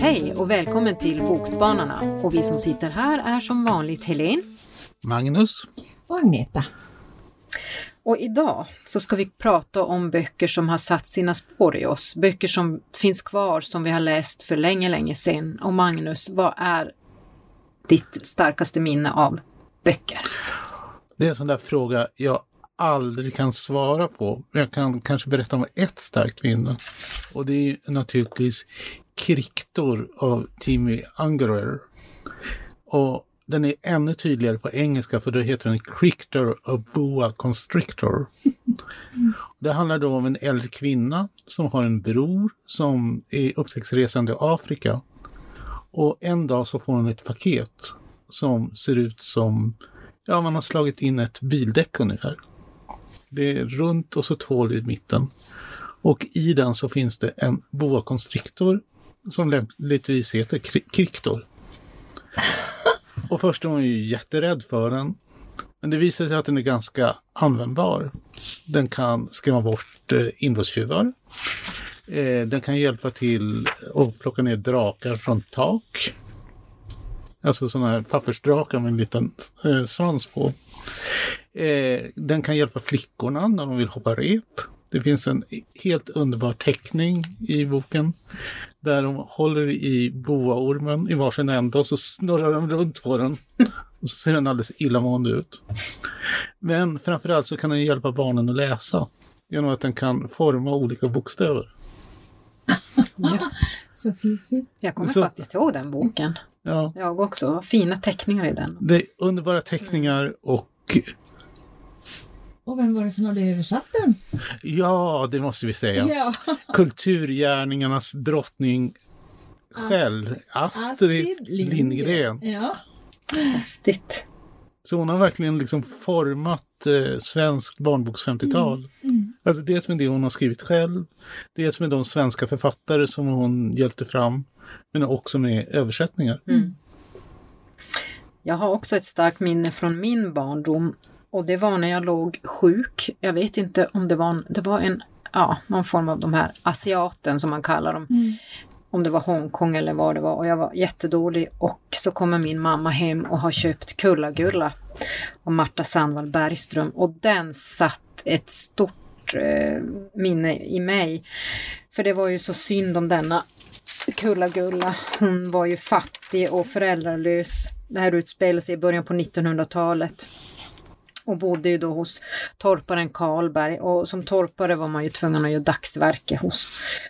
Hej och välkommen till Bokspanarna. Och vi som sitter här är som vanligt Helene. Magnus. Och Agneta. Och idag så ska vi prata om böcker som har satt sina spår i oss. Böcker som finns kvar som vi har läst för länge, länge sedan. Och Magnus, vad är ditt starkaste minne av böcker? Det är en sån där fråga jag aldrig kan svara på. Jag kan kanske berätta om ett starkt minne. Och det är naturligtvis Kriktor av Timmy Ungerer. Och den är ännu tydligare på engelska för då heter den Crictor of Boa Constrictor. Det handlar då om en äldre kvinna som har en bror som är upptäcktsresande i Afrika. Och en dag så får hon ett paket som ser ut som, ja man har slagit in ett bildäck ungefär. Det är runt och så ett hål i mitten. Och i den så finns det en boa constrictor som lämpligtvis heter Kriktor. Och först är hon ju jätterädd för den. Men det visar sig att den är ganska användbar. Den kan skrämma bort eh, inbrottstjuvar. Eh, den kan hjälpa till att plocka ner drakar från tak. Alltså sådana här pappersdrakar med en liten eh, svans på. Eh, den kan hjälpa flickorna när de vill hoppa rep. Det finns en helt underbar teckning i boken där de håller i boaormen i varsin ände och så snurrar de runt på den. Och så ser den alldeles illamående ut. Men framförallt så kan den hjälpa barnen att läsa genom att den kan forma olika bokstäver. Just. Så fiffigt. Jag kommer Så- faktiskt ihåg den boken. Ja, Jag också. Fina teckningar i den. det är underbara teckningar och Och vem var det som hade översatt den? ja, det måste vi säga. Kulturgärningarnas drottning själv, Astrid, Lindgren. Ja. Häftigt. Så hon har verkligen liksom format eh, svenskt barnboks 50-tal. Alltså dels med det hon har skrivit själv, dels med de svenska författare som hon hjälpte fram, men också med översättningar. Jag har också ett starkt minne från min barndom och det var när jag låg sjuk. Jag vet inte om det var en, det var en ja, någon form av de här asiaten som man kallar dem. Om det var Hongkong eller vad det var och jag var jättedålig och så kommer min mamma hem och har köpt Kulla-Gulla av Marta Sandvall Bergström och den satt ett stort eh, minne i mig. För det var ju så synd om denna Kulla-Gulla. Hon var ju fattig och föräldralös. Det här utspelar sig i början på 1900-talet. Och bodde ju då hos torparen Karlberg och som torpare var man ju tvungen att göra dagsverke hos,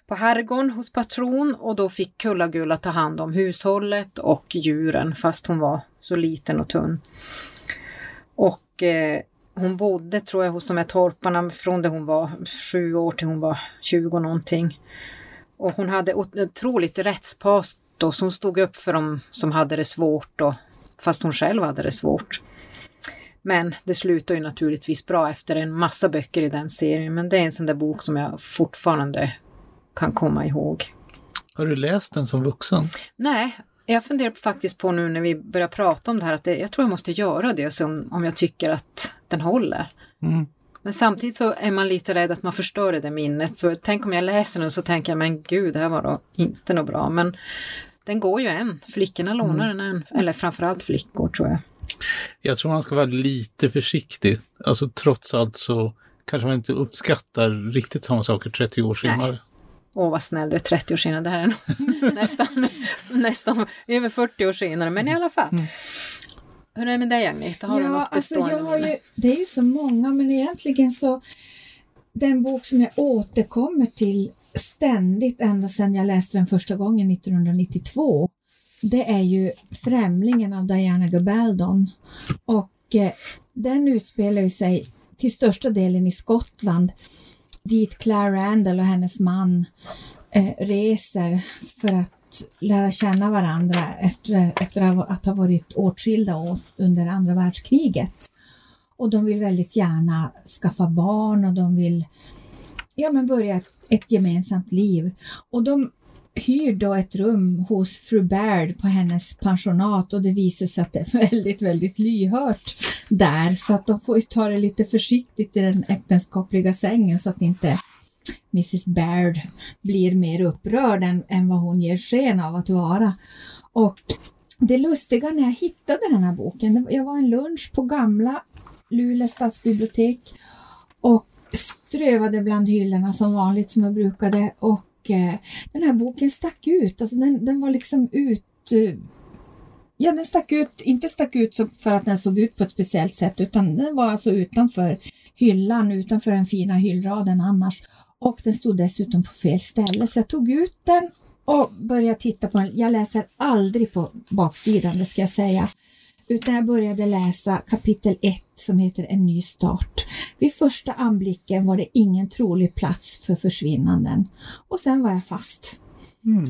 på herrgården hos patron och då fick Kulla-Gulla ta hand om hushållet och djuren fast hon var så liten och tunn. Och eh, hon bodde tror jag hos de här torparna från det hon var sju år till hon var 20 någonting. Och hon hade otroligt rättspatos som stod upp för dem som hade det svårt och fast hon själv hade det svårt. Men det slutar ju naturligtvis bra efter en massa böcker i den serien, men det är en sån där bok som jag fortfarande kan komma ihåg. Har du läst den som vuxen? Nej, jag funderar faktiskt på nu när vi börjar prata om det här att det, jag tror jag måste göra det som, om jag tycker att den håller. Mm. Men samtidigt så är man lite rädd att man förstör det där minnet. Så tänk om jag läser den så tänker jag, men gud, det här var då inte något bra. Men den går ju än. Flickorna lånar den än. Eller framförallt flickor tror jag. Jag tror man ska vara lite försiktig. Alltså trots allt så kanske man inte uppskattar riktigt samma saker 30 år senare. Åh, vad snäll du är 30 år senare. Det här är nog nästan, nästan över 40 år senare, men i alla fall. Hur är det med dig Agneta? Har du ja, något alltså jag har ju, det är ju så många, men egentligen så den bok som jag återkommer till ständigt ända sedan jag läste den första gången 1992, det är ju Främlingen av Diana Gabaldon. Och eh, den utspelar ju sig till största delen i Skottland dit Claire Randall och hennes man eh, reser för att lära känna varandra efter, efter att ha varit åtskilda åt, under andra världskriget. Och de vill väldigt gärna skaffa barn och de vill ja, men börja ett, ett gemensamt liv. Och de hyr då ett rum hos fru Baird på hennes pensionat och det visar sig att det är väldigt, väldigt lyhört där så att de får ta det lite försiktigt i den äktenskapliga sängen så att inte Mrs Baird blir mer upprörd än, än vad hon ger sken av att vara. Och det lustiga när jag hittade den här boken, jag var en lunch på gamla Luleå stadsbibliotek och strövade bland hyllorna som vanligt som jag brukade och eh, den här boken stack ut, alltså den, den var liksom ut eh, Ja, den stack ut, inte stack ut för att den såg ut på ett speciellt sätt utan den var alltså utanför hyllan, utanför den fina hyllraden annars. Och den stod dessutom på fel ställe så jag tog ut den och började titta på den. Jag läser aldrig på baksidan, det ska jag säga, utan jag började läsa kapitel 1 som heter En ny start. Vid första anblicken var det ingen trolig plats för försvinnanden och sen var jag fast. Mm.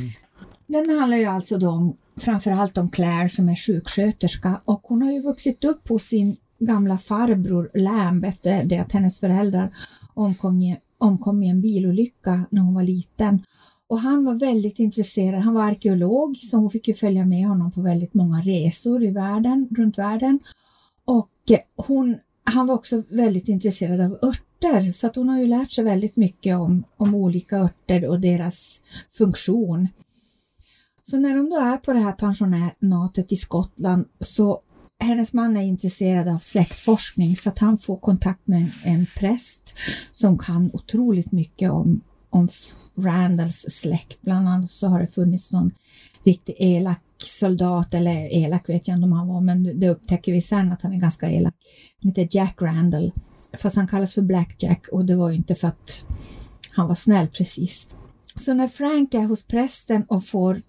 Den handlar ju alltså då om, framförallt om Claire som är sjuksköterska och hon har ju vuxit upp hos sin gamla farbror Lamb efter det att hennes föräldrar omkom, omkom i en bilolycka när hon var liten. Och han var väldigt intresserad, han var arkeolog så hon fick ju följa med honom på väldigt många resor i världen, runt världen. Och eh, hon, han var också väldigt intresserad av örter så att hon har ju lärt sig väldigt mycket om, om olika örter och deras funktion. Så när de då är på det här pensionatet i Skottland så hennes man är intresserad av släktforskning så att han får kontakt med en, en präst som kan otroligt mycket om, om Randalls släkt. Bland annat så har det funnits någon riktigt elak soldat, eller elak vet jag inte om han var, men det upptäcker vi sen att han är ganska elak. Han heter Jack Randall, fast han kallas för Black Jack och det var ju inte för att han var snäll precis. Så när Frank är hos prästen och får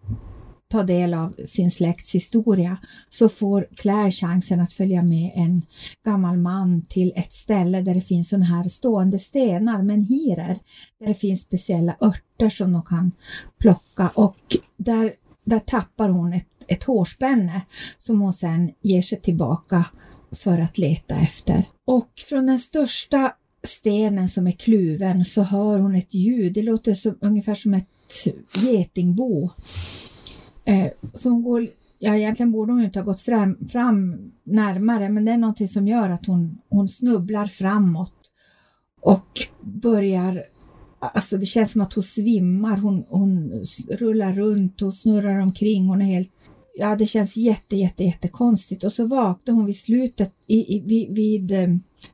ta del av sin släkts historia så får Claire chansen att följa med en gammal man till ett ställe där det finns sådana här stående stenar, menhirer, där det finns speciella örter som de kan plocka. Och där, där tappar hon ett, ett hårspänne som hon sen ger sig tillbaka för att leta efter. Och från den största stenen som är kluven så hör hon ett ljud, det låter som, ungefär som ett getingbo. Eh, så hon går, ja egentligen borde hon inte ha gått fram, fram närmare men det är någonting som gör att hon, hon snubblar framåt och börjar Alltså det känns som att hon svimmar, hon, hon rullar runt och snurrar omkring, hon är helt Ja, det känns jätte, jätte, jättekonstigt. Och så vaknar hon vid slutet, i, i, vid, vid, eh,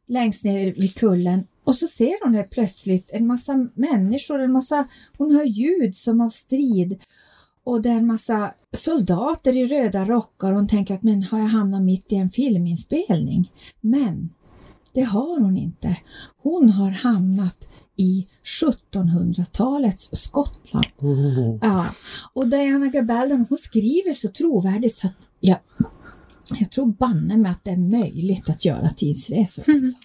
längst ner vid kullen. Och så ser hon plötsligt en massa människor, en massa, hon hör ljud som av strid och det är en massa soldater i röda rockar och hon tänker att men har jag hamnat mitt i en filminspelning? Men det har hon inte. Hon har hamnat i 1700-talets Skottland. Oh. Ja. Och Diana Gabaldon hon skriver så trovärdigt så att jag, jag tror banne mig att det är möjligt att göra tidsresor. Mm. Alltså.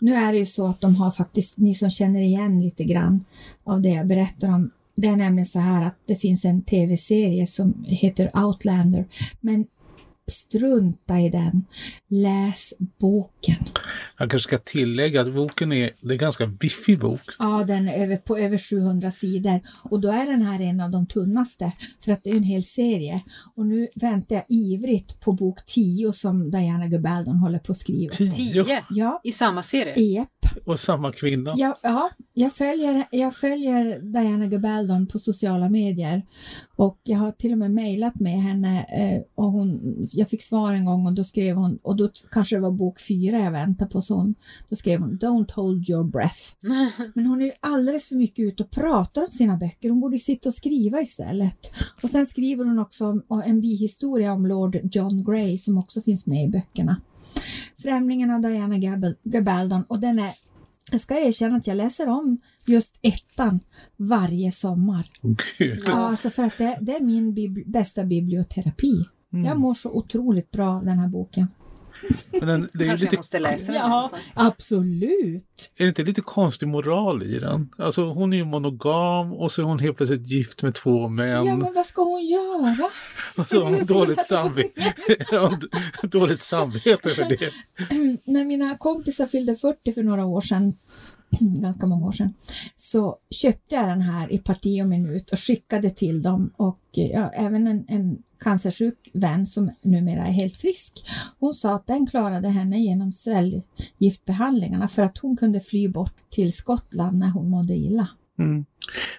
Nu är det ju så att de har faktiskt, ni som känner igen lite grann av det jag berättar om, det är nämligen så här att det finns en tv-serie som heter Outlander, men strunta i den. Läs boken. Jag kanske ska tillägga att boken är, det är en ganska biffig bok. Ja, den är över, på över 700 sidor och då är den här en av de tunnaste för att det är en hel serie. Och nu väntar jag ivrigt på bok 10 som Diana Gabaldon håller på att skriva. 10? Ja. I samma serie? Japp. Och samma kvinna? Ja, ja jag, följer, jag följer Diana Gabaldon på sociala medier och jag har till och med mejlat med henne eh, och hon, jag fick svar en gång och då skrev hon, och då kanske det var bok fyra jag väntade på, så hon, då skrev hon Don't hold your breath. Men hon är ju alldeles för mycket ute och pratar om sina böcker, hon borde sitta och skriva istället. Och sen skriver hon också om en bihistoria om Lord John Grey som också finns med i böckerna. Främlingen av Diana Gabaldon och den är jag ska erkänna att jag läser om just ettan varje sommar. Okay. Ja, alltså för att det, det är min bibli bästa biblioterapi. Mm. Jag mår så otroligt bra av den här boken. Men den, det är Kanske lite, jag måste läsa den. Ja, absolut. Är det inte lite konstig moral i den? Alltså hon är ju monogam och så är hon helt plötsligt gift med två män. Ja, men vad ska hon göra? Och så har hon dåligt, samvete. dåligt samvete för det. När mina kompisar fyllde 40 för några år sedan ganska många år sedan, så köpte jag den här i parti och minut och skickade till dem och ja, även en, en cancersjuk vän som numera är helt frisk. Hon sa att den klarade henne genom cellgiftbehandlingarna för att hon kunde fly bort till Skottland när hon mådde illa. Mm.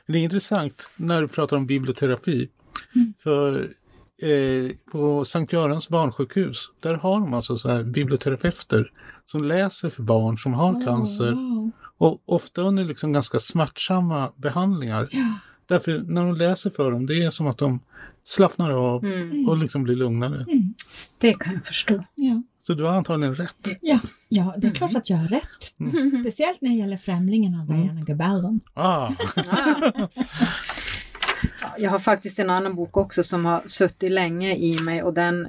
Det är intressant när du pratar om biblioterapi. Mm. För eh, på Sankt Görans barnsjukhus, där har de alltså så här biblioterapeuter som läser för barn som har oh, cancer. Wow. Och ofta under liksom ganska smärtsamma behandlingar. Ja. Därför när de läser för dem, det är som att de slappnar av mm. och liksom blir lugnare. Mm. Det kan jag förstå. Ja. Så du har antagligen rätt. Ja, ja det är klart att jag har rätt. Mm. Speciellt när det gäller Främlingen av Diana mm. Gabaldon. Ah. jag har faktiskt en annan bok också som har suttit länge i mig och den,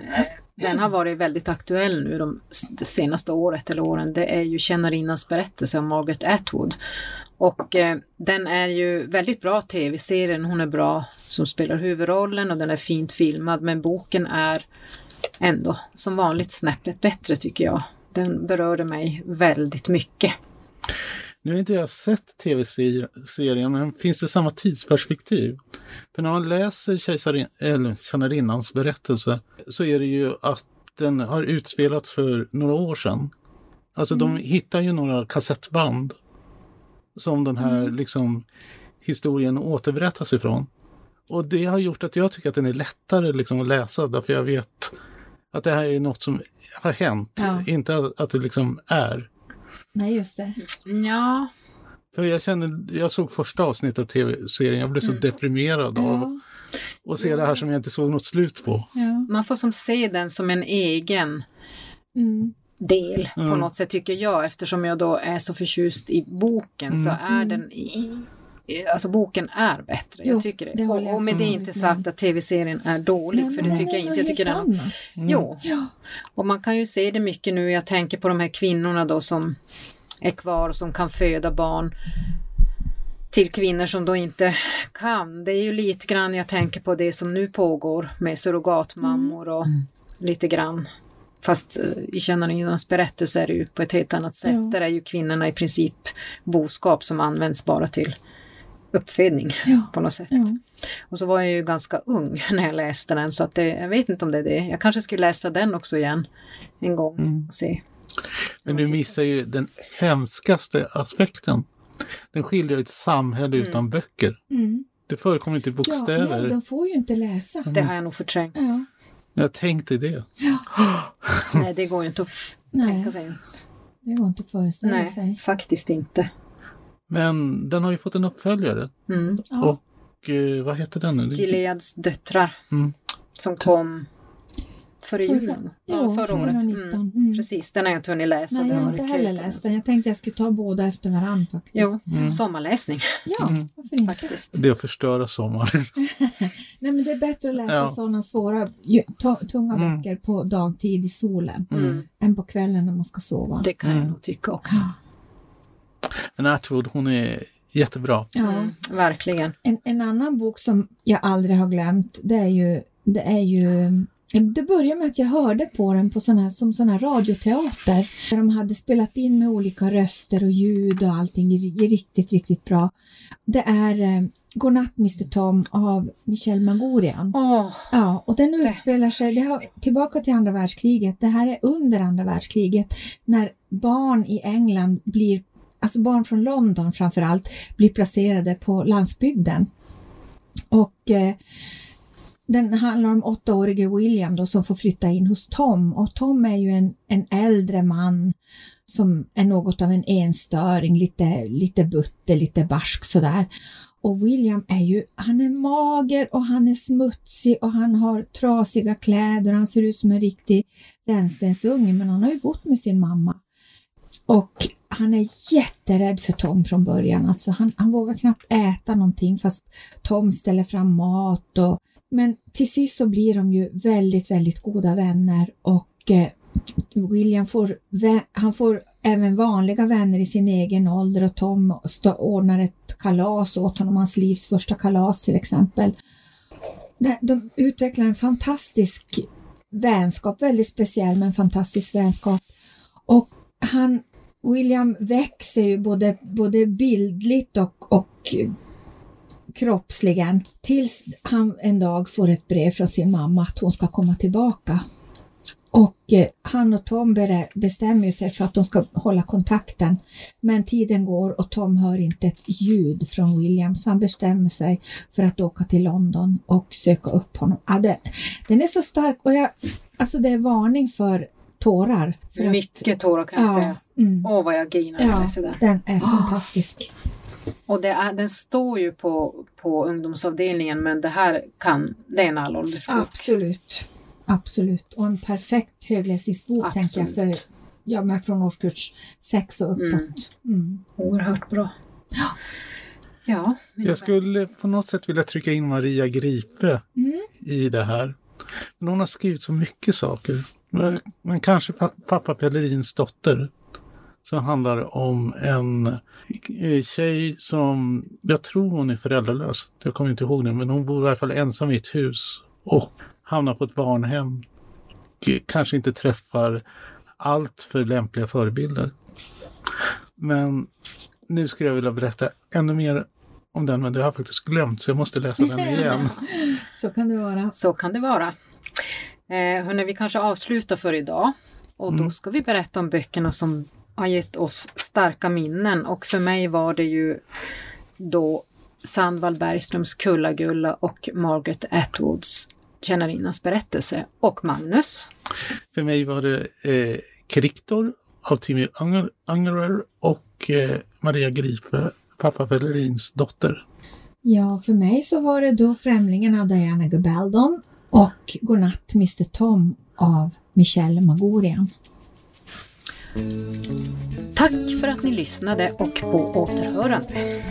den har varit väldigt aktuell nu de, det senaste året eller åren. Det är ju Tjänarinnans berättelse om Margaret Atwood. Och eh, den är ju väldigt bra tv-serien, hon är bra som spelar huvudrollen och den är fint filmad men boken är ändå som vanligt snäppet bättre tycker jag. Den berörde mig väldigt mycket. Nu har inte jag sett tv-serien, men finns det samma tidsperspektiv? För när man läser Tjänarinnans berättelse så är det ju att den har utspelats för några år sedan. Alltså mm. de hittar ju några kassettband som den här mm. liksom, historien återberättas ifrån. Och det har gjort att jag tycker att den är lättare liksom, att läsa därför jag vet att det här är något som har hänt, ja. inte att, att det liksom är. Nej, just det. Ja. För jag kände, jag såg första avsnittet av tv-serien, jag blev så mm. deprimerad ja. av att se det här som jag inte såg något slut på. Ja. Man får som se den som en egen mm. del på något sätt tycker jag eftersom jag då är så förtjust i boken så mm. är den i, Alltså boken är bättre, jo, jag tycker det. det och, och med det inte sagt att tv-serien är dålig, nej, för det nej, tycker jag inte. Jag tycker den... Mm. Jo. Ja. Och man kan ju se det mycket nu, jag tänker på de här kvinnorna då som är kvar och som kan föda barn till kvinnor som då inte kan. Det är ju lite grann jag tänker på det som nu pågår med surrogatmammor och mm. lite grann. Fast eh, i Kännarinnans berättelse är det ju på ett helt annat sätt. Ja. Där är ju kvinnorna i princip boskap som används bara till uppfödning ja. på något sätt. Ja. Och så var jag ju ganska ung när jag läste den så att det, jag vet inte om det är det. Jag kanske skulle läsa den också igen en gång mm. och se. Men du missar ju den hemskaste aspekten. Den skildrar ett samhälle mm. utan böcker. Mm. Det förekommer inte bokstäver. Ja, nej, de får ju inte läsa. Det har jag nog förträngt. Ja. Jag tänkte det. Ja. nej, det går ju inte att tänka sig ens. Det går inte att föreställa nej, sig. faktiskt inte. Men den har ju fått en uppföljare. Mm. Och eh, vad heter den nu? Gileads döttrar. Mm. Som kom före julen. Ja, förra året. Mm. Mm. Precis, den har jag inte hunnit läsa. Nej, jag har inte heller läst den. Jag tänkte jag skulle ta båda efter varandra faktiskt. Jo, mm. sommarläsning. Ja, mm. varför inte? Faktiskt. Det är att förstöra sommaren. Nej, men det är bättre att läsa ja. sådana svåra, tunga mm. böcker på dagtid i solen mm. än på kvällen när man ska sova. Det kan jag nog tycka också. Ja. Men Atwood, hon är jättebra. Ja, verkligen. En, en annan bok som jag aldrig har glömt, det är ju, det är ju det började med att jag hörde på den på sån här, som sån här radioteater där de hade spelat in med olika röster och ljud och allting riktigt, riktigt bra. Det är eh, Godnatt Mr Tom av Michel Magorian. Oh, ja, och den utspelar sig, det har, tillbaka till andra världskriget, det här är under andra världskriget när barn i England blir alltså barn från London framför allt, blir placerade på landsbygden. Och eh, den handlar om åttaårige William då som får flytta in hos Tom och Tom är ju en, en äldre man som är något av en enstöring, lite, lite butter, lite barsk sådär. Och William är ju, han är mager och han är smutsig och han har trasiga kläder och han ser ut som en riktig rännstensunge men han har ju bott med sin mamma. Och han är jätterädd för Tom från början, alltså han, han vågar knappt äta någonting fast Tom ställer fram mat och men till sist så blir de ju väldigt, väldigt goda vänner och eh, William får, han får även vanliga vänner i sin egen ålder och Tom ordnar ett kalas åt honom, hans livs första kalas till exempel. De utvecklar en fantastisk vänskap, väldigt speciell men fantastisk vänskap. Och han William växer ju både, både bildligt och, och kroppsligen tills han en dag får ett brev från sin mamma att hon ska komma tillbaka. Och eh, han och Tom bestämmer sig för att de ska hålla kontakten. Men tiden går och Tom hör inte ett ljud från William så han bestämmer sig för att åka till London och söka upp honom. Ja, den, den är så stark och jag, alltså det är varning för tårar. För Mycket att, tårar kan jag ja, säga. Mm. Åh vad jag grinar ja, när Den är fantastisk. Och det är, den står ju på, på ungdomsavdelningen men det här kan, det är en allåldersbok. Absolut. Absolut. Och en perfekt högläsningsbok tänker jag för ja, men från årskurs 6 och uppåt. Mm. Mm. Oerhört bra. Ja. Ja, jag skulle på något sätt vilja trycka in Maria Gripe mm. i det här. Men hon har skrivit så mycket saker. Men kanske pappa Pellerins dotter. Som handlar om en eh, tjej som, jag tror hon är föräldralös. Jag kommer inte ihåg det, men hon bor i alla fall ensam i ett hus. Och hamnar på ett barnhem. Kanske inte träffar allt för lämpliga förebilder. Men nu skulle jag vilja berätta ännu mer om den, men det har jag faktiskt glömt så jag måste läsa den igen. så kan det vara. Så kan det vara. Eh, hörni, vi kanske avslutar för idag och mm. då ska vi berätta om böckerna som har gett oss starka minnen och för mig var det ju då Sandvall Bergströms Kulla-Gulla och Margaret Atwoods Tjänarinnans berättelse och Magnus. För mig var det eh, Kriktor av Timmy Angerer och eh, Maria Gripe, pappa Fellerins dotter. Ja, för mig så var det då Främlingen av Diana Gabaldon och Godnatt Mr Tom av Michelle Magorian. Tack för att ni lyssnade och på återhörande.